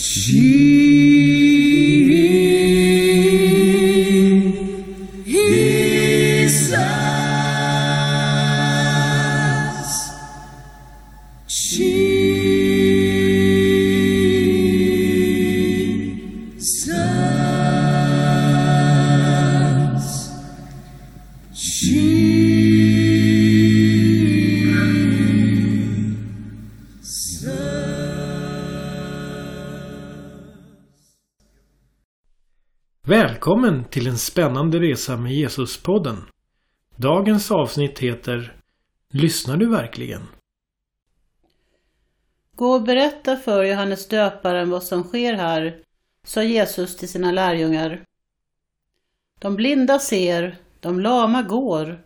Jesus. Välkommen till en spännande resa med Jesuspodden. Dagens avsnitt heter Lyssnar du verkligen? Gå och berätta för Johannes döparen vad som sker här, sa Jesus till sina lärjungar. De blinda ser, de lama går,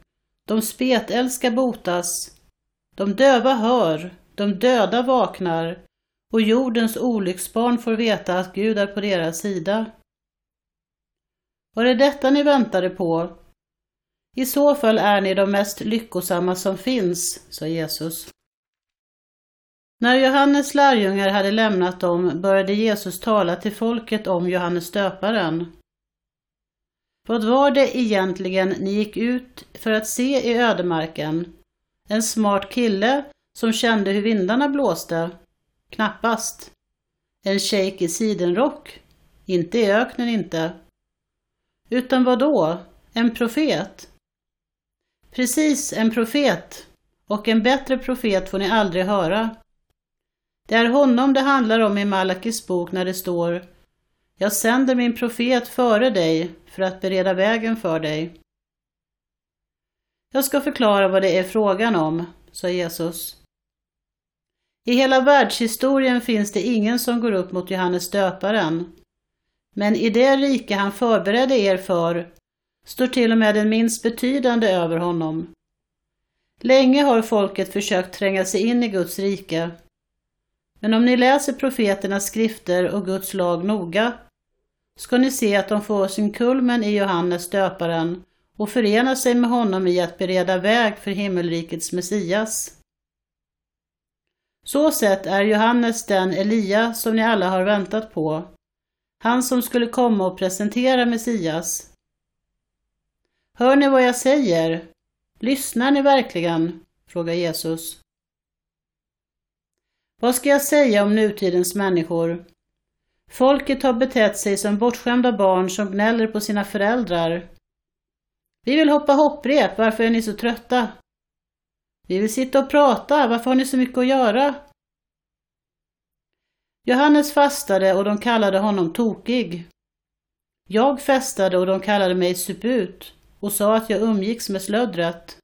de spetälska botas, de döva hör, de döda vaknar och jordens olycksbarn får veta att Gud är på deras sida. Var det detta ni väntade på? I så fall är ni de mest lyckosamma som finns, sa Jesus. När Johannes lärjungar hade lämnat dem började Jesus tala till folket om Johannes döparen. Vad var det egentligen ni gick ut för att se i ödemarken? En smart kille som kände hur vindarna blåste? Knappast. En shejk i sidenrock? Inte i öknen inte. Utan vad då? En profet? Precis, en profet. Och en bättre profet får ni aldrig höra. Det är honom det handlar om i Malakis bok när det står Jag sänder min profet före dig för att bereda vägen för dig. Jag ska förklara vad det är frågan om, sa Jesus. I hela världshistorien finns det ingen som går upp mot Johannes döparen. Men i det rike han förberedde er för står till och med den minst betydande över honom. Länge har folket försökt tränga sig in i Guds rike. Men om ni läser profeternas skrifter och Guds lag noga ska ni se att de får sin kulmen i Johannes döparen och förenar sig med honom i att bereda väg för himmelrikets Messias. Så sett är Johannes den Elia som ni alla har väntat på, han som skulle komma och presentera Messias. Hör ni vad jag säger? Lyssnar ni verkligen? frågar Jesus. Vad ska jag säga om nutidens människor? Folket har betett sig som bortskämda barn som gnäller på sina föräldrar. Vi vill hoppa hopprep, varför är ni så trötta? Vi vill sitta och prata, varför har ni så mycket att göra? Johannes fastade och de kallade honom tokig. Jag festade och de kallade mig suput och sa att jag umgicks med slöddret.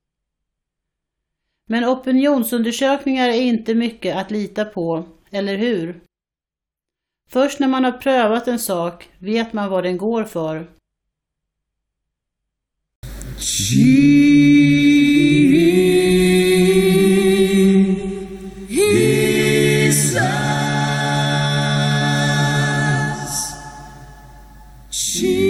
Men opinionsundersökningar är inte mycket att lita på, eller hur? Först när man har prövat en sak vet man vad den går för. Jesus. She